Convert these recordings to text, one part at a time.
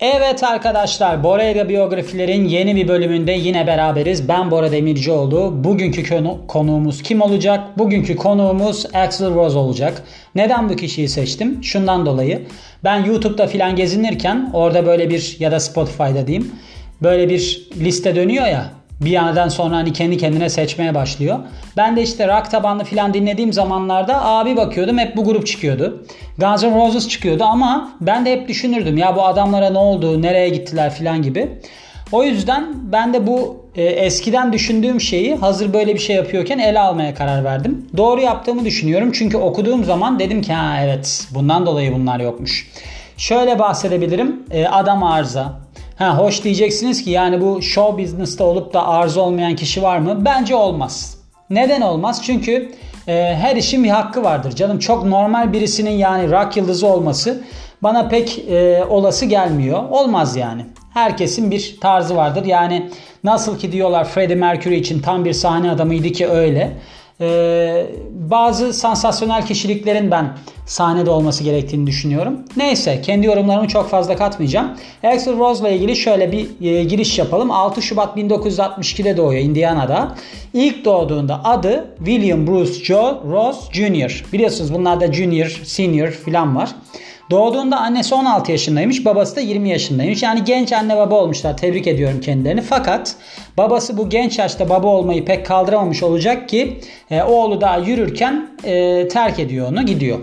Evet arkadaşlar Bora ile biyografilerin yeni bir bölümünde yine beraberiz. Ben Bora Demircioğlu. Bugünkü konu, konuğumuz kim olacak? Bugünkü konuğumuz Axel Rose olacak. Neden bu kişiyi seçtim? Şundan dolayı. Ben YouTube'da filan gezinirken orada böyle bir ya da Spotify'da diyeyim. Böyle bir liste dönüyor ya bir yerden sonra hani kendi kendine seçmeye başlıyor. Ben de işte rock tabanlı filan dinlediğim zamanlarda abi bakıyordum hep bu grup çıkıyordu. Guns N' Roses çıkıyordu ama ben de hep düşünürdüm ya bu adamlara ne oldu, nereye gittiler filan gibi. O yüzden ben de bu e, eskiden düşündüğüm şeyi hazır böyle bir şey yapıyorken ele almaya karar verdim. Doğru yaptığımı düşünüyorum çünkü okuduğum zaman dedim ki ha evet bundan dolayı bunlar yokmuş. Şöyle bahsedebilirim. E, adam arıza, Ha hoş diyeceksiniz ki yani bu show business'ta olup da arıza olmayan kişi var mı? Bence olmaz. Neden olmaz? Çünkü e, her işin bir hakkı vardır. Canım çok normal birisinin yani rock yıldızı olması bana pek e, olası gelmiyor. Olmaz yani. Herkesin bir tarzı vardır. Yani nasıl ki diyorlar Freddie Mercury için tam bir sahne adamıydı ki öyle. Ee, bazı sansasyonel kişiliklerin ben sahnede olması gerektiğini düşünüyorum. Neyse kendi yorumlarımı çok fazla katmayacağım. Axl Rose ile ilgili şöyle bir e, giriş yapalım. 6 Şubat 1962'de doğuyor Indiana'da. İlk doğduğunda adı William Bruce Joe Rose Jr. Biliyorsunuz bunlarda Junior, Senior filan var. Doğduğunda annesi 16 yaşındaymış, babası da 20 yaşındaymış. Yani genç anne baba olmuşlar. Tebrik ediyorum kendilerini. Fakat babası bu genç yaşta baba olmayı pek kaldıramamış olacak ki e, oğlu daha yürürken e, terk ediyor onu, gidiyor.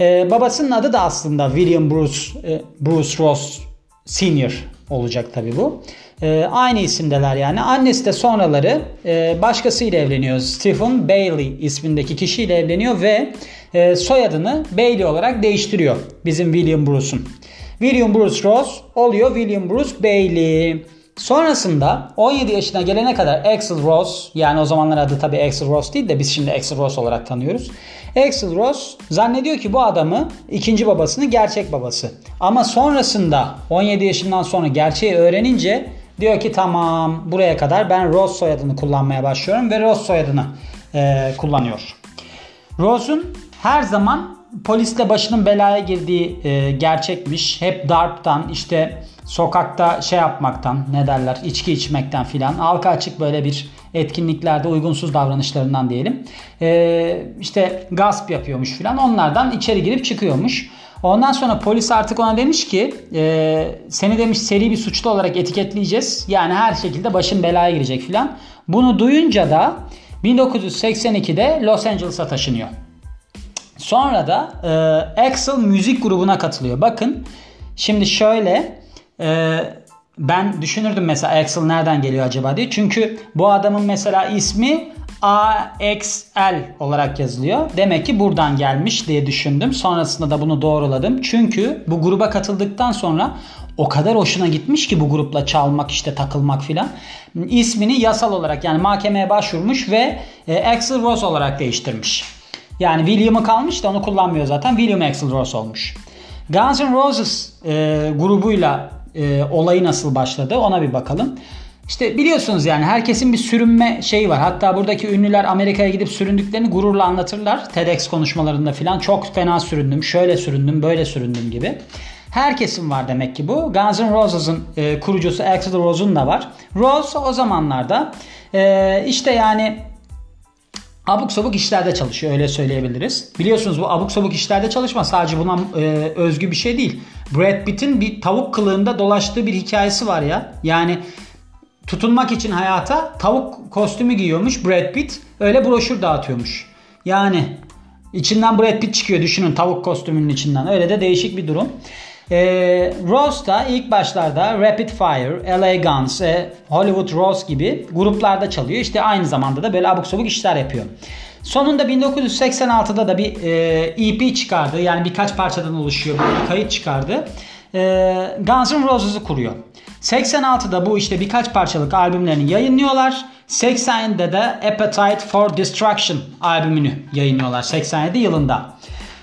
E, babasının adı da aslında William Bruce e, Bruce Ross Senior olacak tabii bu. E, aynı isimdeler yani. Annesi de sonraları e, başkasıyla evleniyor. Stephen Bailey ismindeki kişiyle evleniyor ve e, soyadını Bailey olarak değiştiriyor. Bizim William Bruce'un. William Bruce Ross oluyor William Bruce Bailey. Sonrasında 17 yaşına gelene kadar Axel Ross yani o zamanlar adı tabii Axel Ross değil de biz şimdi Axel Ross olarak tanıyoruz. Axel Ross zannediyor ki bu adamı ikinci babasını gerçek babası. Ama sonrasında 17 yaşından sonra gerçeği öğrenince diyor ki tamam buraya kadar ben Ross soyadını kullanmaya başlıyorum ve Ross soyadını e, kullanıyor. Ross'un her zaman polisle başının belaya girdiği e, gerçekmiş. Hep darptan işte sokakta şey yapmaktan ne derler içki içmekten filan halka açık böyle bir etkinliklerde uygunsuz davranışlarından diyelim. E, işte gasp yapıyormuş filan onlardan içeri girip çıkıyormuş. Ondan sonra polis artık ona demiş ki e, seni demiş seri bir suçlu olarak etiketleyeceğiz. Yani her şekilde başın belaya girecek filan. Bunu duyunca da 1982'de Los Angeles'a taşınıyor. Sonra da e, Axel müzik grubuna katılıyor. Bakın şimdi şöyle e, ben düşünürdüm mesela Axel nereden geliyor acaba diye. Çünkü bu adamın mesela ismi AXL olarak yazılıyor. Demek ki buradan gelmiş diye düşündüm. Sonrasında da bunu doğruladım. Çünkü bu gruba katıldıktan sonra o kadar hoşuna gitmiş ki bu grupla çalmak işte takılmak filan. İsmini yasal olarak yani mahkemeye başvurmuş ve e, Axel Rose olarak değiştirmiş. Yani William'ı kalmış da onu kullanmıyor zaten. William Axel Rose olmuş. Guns N' Roses e, grubuyla e, olayı nasıl başladı ona bir bakalım. İşte biliyorsunuz yani herkesin bir sürünme şeyi var. Hatta buradaki ünlüler Amerika'ya gidip süründüklerini gururla anlatırlar. TEDx konuşmalarında filan çok fena süründüm, şöyle süründüm, böyle süründüm gibi. Herkesin var demek ki bu. Guns N' Roses'ın e, kurucusu Axl Rose'un da var. Rose o zamanlarda e, işte yani abuk sabuk işlerde çalışıyor öyle söyleyebiliriz. Biliyorsunuz bu abuk sabuk işlerde çalışma sadece buna e, özgü bir şey değil. Brad Pitt'in bir tavuk kılığında dolaştığı bir hikayesi var ya. Yani tutunmak için hayata tavuk kostümü giyiyormuş Brad Pitt. Öyle broşür dağıtıyormuş. Yani içinden Brad Pitt çıkıyor düşünün tavuk kostümünün içinden. Öyle de değişik bir durum. E, Rose da ilk başlarda Rapid Fire, LA Guns, e, Hollywood Rose gibi gruplarda çalıyor. İşte aynı zamanda da böyle abuk sabuk işler yapıyor. Sonunda 1986'da da bir e, EP çıkardı. Yani birkaç parçadan oluşuyor bir kayıt çıkardı. E, Guns N' Roses'ı kuruyor. 86'da bu işte birkaç parçalık albümlerini yayınlıyorlar. 87'de de Appetite for Destruction albümünü yayınlıyorlar 87 yılında.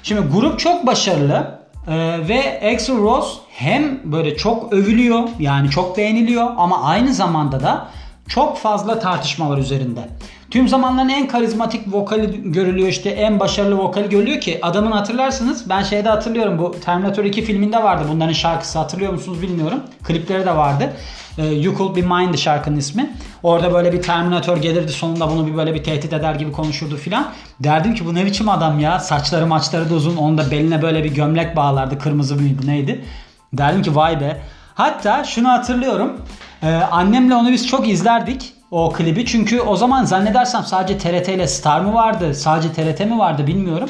Şimdi grup çok başarılı. Ee, ve Axl Rose hem böyle çok övülüyor yani çok beğeniliyor ama aynı zamanda da çok fazla tartışma var üzerinde. Tüm zamanların en karizmatik vokali görülüyor işte en başarılı vokali görülüyor ki adamın hatırlarsınız ben şeyde hatırlıyorum bu Terminator 2 filminde vardı bunların şarkısı hatırlıyor musunuz bilmiyorum. Klipleri de vardı. Ee, you Could Be Mine'dı şarkının ismi. Orada böyle bir Terminator gelirdi sonunda bunu bir böyle bir tehdit eder gibi konuşurdu filan. Derdim ki bu ne biçim adam ya saçları maçları da uzun onu da beline böyle bir gömlek bağlardı kırmızı mıydı neydi. Derdim ki vay be. Hatta şunu hatırlıyorum. Ee, annemle onu biz çok izlerdik o klibi. Çünkü o zaman zannedersem sadece TRT ile Star mı vardı? Sadece TRT mi vardı bilmiyorum.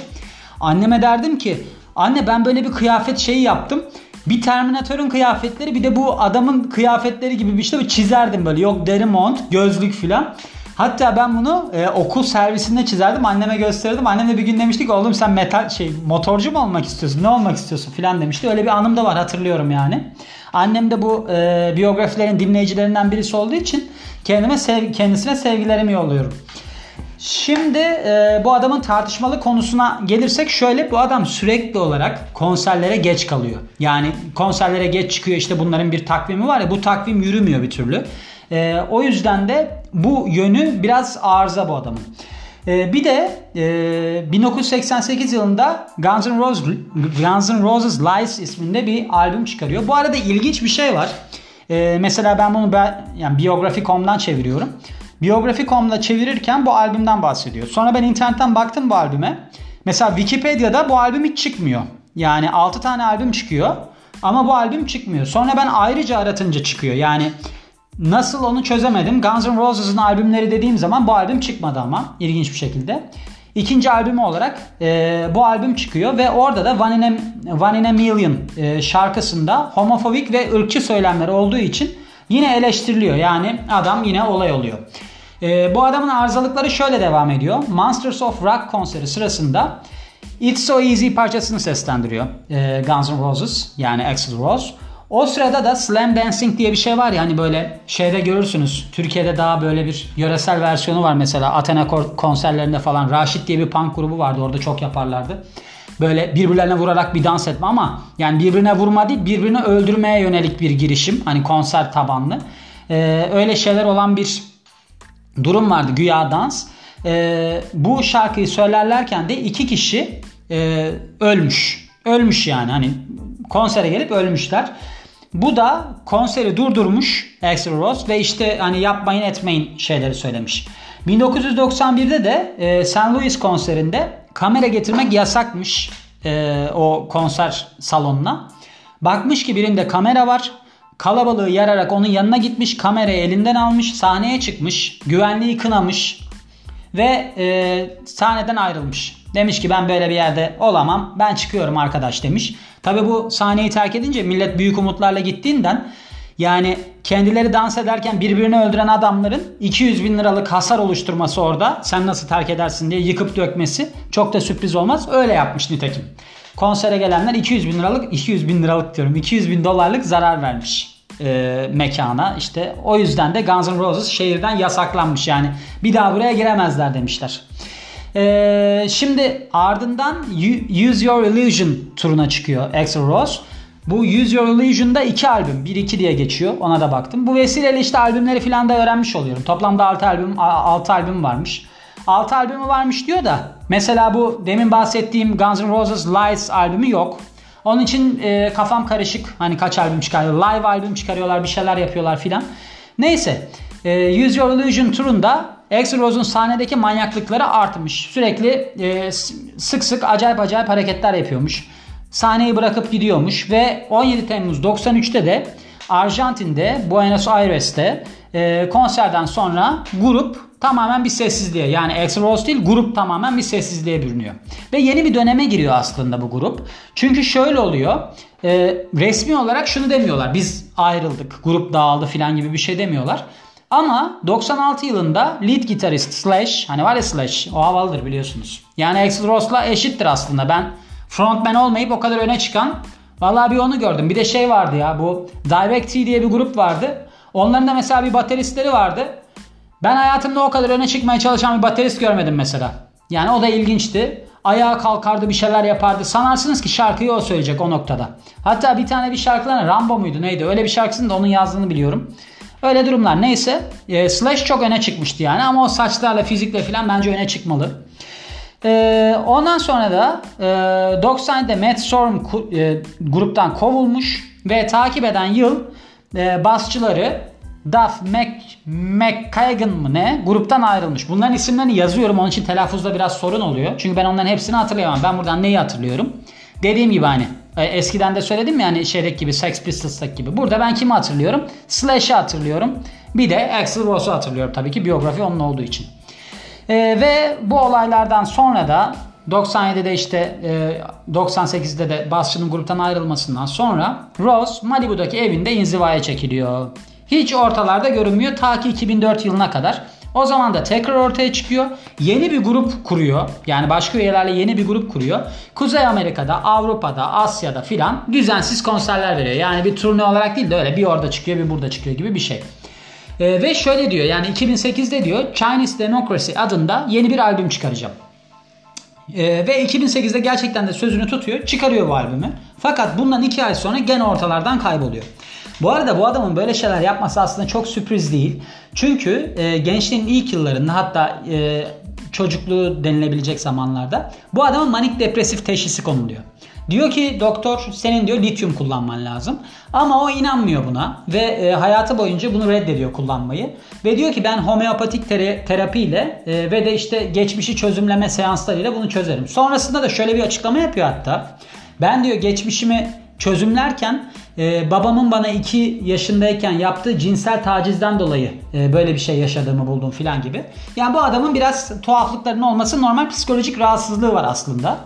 Anneme derdim ki anne ben böyle bir kıyafet şeyi yaptım. Bir Terminator'un kıyafetleri bir de bu adamın kıyafetleri gibi bir şey çizerdim böyle. Yok deri mont, gözlük filan. Hatta ben bunu e, okul servisinde çizerdim. Anneme gösterirdim. Annem de bir gün demişti ki oğlum sen metal şey motorcu mu olmak istiyorsun? Ne olmak istiyorsun filan demişti. Öyle bir anım da var hatırlıyorum yani. Annem de bu e, biyografilerin dinleyicilerinden birisi olduğu için kendime sev, kendisine sevgilerimi yolluyorum. Şimdi e, bu adamın tartışmalı konusuna gelirsek şöyle bu adam sürekli olarak konserlere geç kalıyor. Yani konserlere geç çıkıyor işte bunların bir takvimi var ya bu takvim yürümüyor bir türlü. E, o yüzden de bu yönü biraz arıza bu adamın. E, bir de e, 1988 yılında Guns N' Roses, Guns N' Roses Lies isminde bir albüm çıkarıyor. Bu arada ilginç bir şey var. E, mesela ben bunu ben, yani Biyografi.com'dan çeviriyorum. Biyografi.com'da çevirirken bu albümden bahsediyor. Sonra ben internetten baktım bu albüme. Mesela Wikipedia'da bu albüm hiç çıkmıyor. Yani 6 tane albüm çıkıyor ama bu albüm çıkmıyor. Sonra ben ayrıca aratınca çıkıyor. Yani nasıl onu çözemedim. Guns N' Roses'ın albümleri dediğim zaman bu albüm çıkmadı ama ilginç bir şekilde. İkinci albümü olarak e, bu albüm çıkıyor ve orada da One in a, One in a Million e, şarkısında homofobik ve ırkçı söylemler olduğu için yine eleştiriliyor. Yani adam yine olay oluyor. E, bu adamın arızalıkları şöyle devam ediyor. Monsters of Rock konseri sırasında It's So Easy parçasını seslendiriyor e, Guns N' Roses yani Axl Rose. O sırada da slam dancing diye bir şey var ya hani böyle şeyde görürsünüz. Türkiye'de daha böyle bir yöresel versiyonu var mesela Athena konserlerinde falan. Raşit diye bir punk grubu vardı orada çok yaparlardı. Böyle birbirlerine vurarak bir dans etme ama yani birbirine vurma değil birbirini öldürmeye yönelik bir girişim. Hani konser tabanlı. Ee, öyle şeyler olan bir durum vardı güya dans. Ee, bu şarkıyı söylerlerken de iki kişi e, ölmüş. Ölmüş yani hani konsere gelip ölmüşler. Bu da konseri durdurmuş Axl Rose ve işte hani yapmayın etmeyin şeyleri söylemiş. 1991'de de e, St. Louis konserinde kamera getirmek yasakmış e, o konser salonuna. Bakmış ki birinde kamera var. Kalabalığı yararak onun yanına gitmiş. Kamerayı elinden almış. Sahneye çıkmış. Güvenliği kınamış. Ve e, sahneden ayrılmış. Demiş ki ben böyle bir yerde olamam. Ben çıkıyorum arkadaş demiş. Tabi bu sahneyi terk edince millet büyük umutlarla gittiğinden yani kendileri dans ederken birbirini öldüren adamların 200 bin liralık hasar oluşturması orada sen nasıl terk edersin diye yıkıp dökmesi çok da sürpriz olmaz. Öyle yapmış nitekim. Konsere gelenler 200 bin liralık 200 bin liralık diyorum 200 bin dolarlık zarar vermiş e, mekana. İşte o yüzden de Guns N' Roses şehirden yasaklanmış yani bir daha buraya giremezler demişler. Ee, şimdi ardından Use Your Illusion turuna çıkıyor Axl Rose. Bu Use Your Illusion'da iki albüm. 1-2 diye geçiyor. Ona da baktım. Bu vesileyle işte albümleri falan da öğrenmiş oluyorum. Toplamda 6 albüm 6 albüm varmış. 6 albümü varmış diyor da mesela bu demin bahsettiğim Guns N' Roses Lies albümü yok. Onun için e, kafam karışık. Hani kaç albüm çıkarıyor? Live albüm çıkarıyorlar, bir şeyler yapıyorlar filan. Neyse. E, Use Your Illusion turunda Axl Rose'un sahnedeki manyaklıkları artmış. Sürekli e, sık sık acayip acayip hareketler yapıyormuş. Sahneyi bırakıp gidiyormuş ve 17 Temmuz 93'te de Arjantin'de Buenos Aires'te e, konserden sonra grup tamamen bir sessizliğe yani Axl Rose değil grup tamamen bir sessizliğe bürünüyor. Ve yeni bir döneme giriyor aslında bu grup. Çünkü şöyle oluyor e, resmi olarak şunu demiyorlar biz ayrıldık grup dağıldı filan gibi bir şey demiyorlar. Ama 96 yılında lead gitarist Slash hani var ya Slash o havalıdır biliyorsunuz. Yani Axl Rose'la eşittir aslında. Ben frontman olmayıp o kadar öne çıkan vallahi bir onu gördüm. Bir de şey vardı ya bu Direct diye bir grup vardı. Onların da mesela bir bateristleri vardı. Ben hayatımda o kadar öne çıkmaya çalışan bir baterist görmedim mesela. Yani o da ilginçti. Ayağa kalkardı bir şeyler yapardı. Sanarsınız ki şarkıyı o söyleyecek o noktada. Hatta bir tane bir şarkılarına Rambo muydu neydi öyle bir şarkısını da onun yazdığını biliyorum. Öyle durumlar neyse. E, Slash çok öne çıkmıştı yani ama o saçlarla fizikle falan bence öne çıkmalı. E, ondan sonra da e, 90'da Matt Storm e, gruptan kovulmuş ve takip eden yıl e, basçıları Duff Mac, McKagan mı ne gruptan ayrılmış. Bunların isimlerini yazıyorum onun için telaffuzda biraz sorun oluyor. Çünkü ben onların hepsini hatırlayamam. Ben buradan neyi hatırlıyorum? Dediğim gibi hani e, eskiden de söyledim ya hani şeydeki gibi Sex Pistols'taki gibi. Burada ben kimi hatırlıyorum? Slash'ı hatırlıyorum. Bir de Axl Rose'u hatırlıyorum tabii ki biyografi onun olduğu için. E, ve bu olaylardan sonra da 97'de işte e, 98'de de basçının gruptan ayrılmasından sonra Rose Malibu'daki evinde inzivaya çekiliyor. Hiç ortalarda görünmüyor ta ki 2004 yılına kadar. O zaman da tekrar ortaya çıkıyor. Yeni bir grup kuruyor. Yani başka üyelerle yeni bir grup kuruyor. Kuzey Amerika'da, Avrupa'da, Asya'da filan düzensiz konserler veriyor. Yani bir turne olarak değil de öyle bir orada çıkıyor bir burada çıkıyor gibi bir şey. Ee, ve şöyle diyor yani 2008'de diyor Chinese Democracy adında yeni bir albüm çıkaracağım. Ee, ve 2008'de gerçekten de sözünü tutuyor. Çıkarıyor bu albümü. Fakat bundan 2 ay sonra gene ortalardan kayboluyor. Bu arada bu adamın böyle şeyler yapması aslında çok sürpriz değil. Çünkü e, gençliğin ilk yıllarında hatta e, çocukluğu denilebilecek zamanlarda bu adamın manik depresif teşhisi konuluyor. Diyor ki doktor senin diyor lityum kullanman lazım. Ama o inanmıyor buna ve e, hayatı boyunca bunu reddediyor kullanmayı. Ve diyor ki ben homeopatik tera- terapiyle e, ve de işte geçmişi çözümleme seanslarıyla bunu çözerim. Sonrasında da şöyle bir açıklama yapıyor hatta. Ben diyor geçmişimi çözümlerken e, babamın bana 2 yaşındayken yaptığı cinsel tacizden dolayı e, böyle bir şey yaşadığımı buldum filan gibi. Yani bu adamın biraz tuhaflıklarının olması normal psikolojik rahatsızlığı var aslında.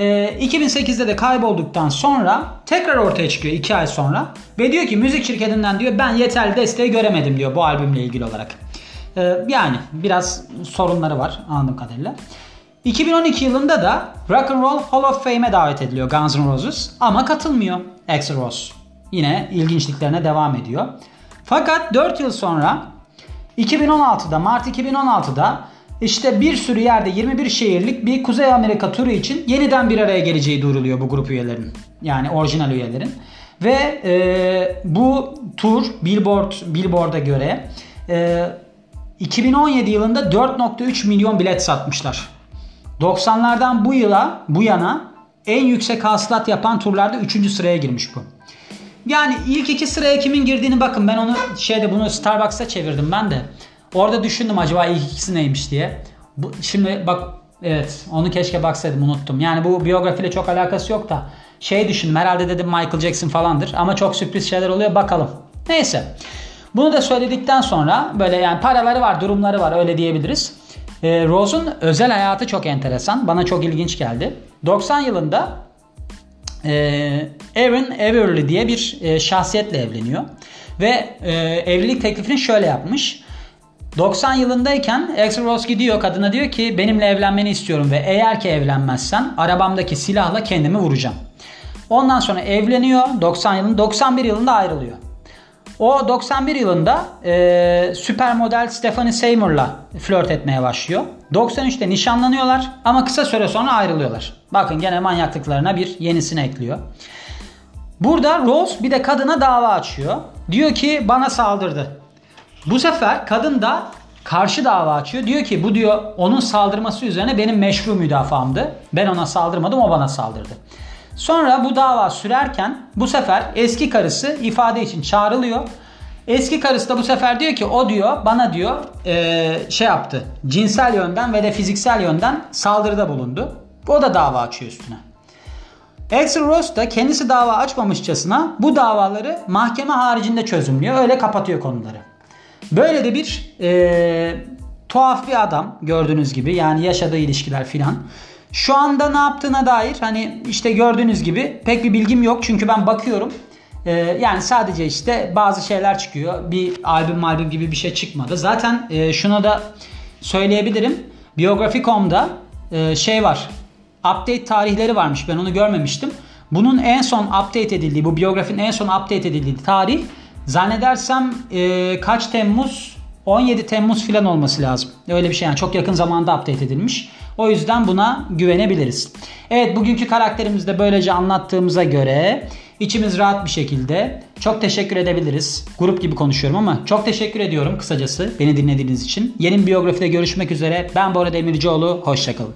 E, 2008'de de kaybolduktan sonra tekrar ortaya çıkıyor 2 ay sonra ve diyor ki müzik şirketinden diyor ben yeterli desteği göremedim diyor bu albümle ilgili olarak. E, yani biraz sorunları var anladığım kadarıyla. 2012 yılında da Rock and Roll Hall of Fame'e davet ediliyor Guns N' Roses ama katılmıyor Axl Rose. Yine ilginçliklerine devam ediyor. Fakat 4 yıl sonra 2016'da Mart 2016'da işte bir sürü yerde 21 şehirlik bir Kuzey Amerika turu için yeniden bir araya geleceği duyuruluyor bu grup üyelerinin. Yani orijinal üyelerin. Ve e, bu tur Billboard Billboard'a göre e, 2017 yılında 4.3 milyon bilet satmışlar. 90'lardan bu yıla bu yana en yüksek hasılat yapan turlarda 3. sıraya girmiş bu. Yani ilk iki sıraya kimin girdiğini bakın ben onu şeyde bunu Starbucks'a çevirdim ben de. Orada düşündüm acaba ilk ikisi neymiş diye. Bu, şimdi bak evet onu keşke baksaydım unuttum. Yani bu biyografiyle çok alakası yok da şey düşündüm herhalde dedim Michael Jackson falandır ama çok sürpriz şeyler oluyor bakalım. Neyse. Bunu da söyledikten sonra böyle yani paraları var durumları var öyle diyebiliriz. E, Rose'un özel hayatı çok enteresan. Bana çok ilginç geldi. 90 yılında e, Aaron Everly diye bir e, şahsiyetle evleniyor. Ve e, evlilik teklifini şöyle yapmış. 90 yılındayken Axl Rose gidiyor kadına diyor ki benimle evlenmeni istiyorum ve eğer ki evlenmezsen arabamdaki silahla kendimi vuracağım. Ondan sonra evleniyor 90 yılında 91 yılında ayrılıyor. O 91 yılında e, süper model Stephanie Seymour'la flört etmeye başlıyor. 93'te nişanlanıyorlar ama kısa süre sonra ayrılıyorlar. Bakın gene manyaklıklarına bir yenisini ekliyor. Burada Rose bir de kadına dava açıyor. Diyor ki bana saldırdı. Bu sefer kadın da karşı dava açıyor. Diyor ki bu diyor onun saldırması üzerine benim meşru müdafaamdı. Ben ona saldırmadım o bana saldırdı. Sonra bu dava sürerken bu sefer eski karısı ifade için çağrılıyor. Eski karısı da bu sefer diyor ki o diyor bana diyor e, şey yaptı. Cinsel yönden ve de fiziksel yönden saldırıda bulundu. O da dava açıyor üstüne. Axel Rose da kendisi dava açmamışçasına bu davaları mahkeme haricinde çözümlüyor. Öyle kapatıyor konuları. Böyle de bir e, tuhaf bir adam gördüğünüz gibi yani yaşadığı ilişkiler filan. Şu anda ne yaptığına dair hani işte gördüğünüz gibi pek bir bilgim yok. Çünkü ben bakıyorum. Ee, yani sadece işte bazı şeyler çıkıyor. Bir albüm albüm gibi bir şey çıkmadı. Zaten e, şunu da söyleyebilirim. Biyografi.com'da e, şey var. Update tarihleri varmış. Ben onu görmemiştim. Bunun en son update edildiği, bu biyografinin en son update edildiği tarih zannedersem e, kaç Temmuz? 17 Temmuz filan olması lazım. Öyle bir şey yani çok yakın zamanda update edilmiş. O yüzden buna güvenebiliriz. Evet bugünkü karakterimizi de böylece anlattığımıza göre içimiz rahat bir şekilde Çok teşekkür edebiliriz. Grup gibi konuşuyorum ama çok teşekkür ediyorum kısacası beni dinlediğiniz için. Yeni biyografide görüşmek üzere. Ben Bora Demircioğlu. Hoşçakalın.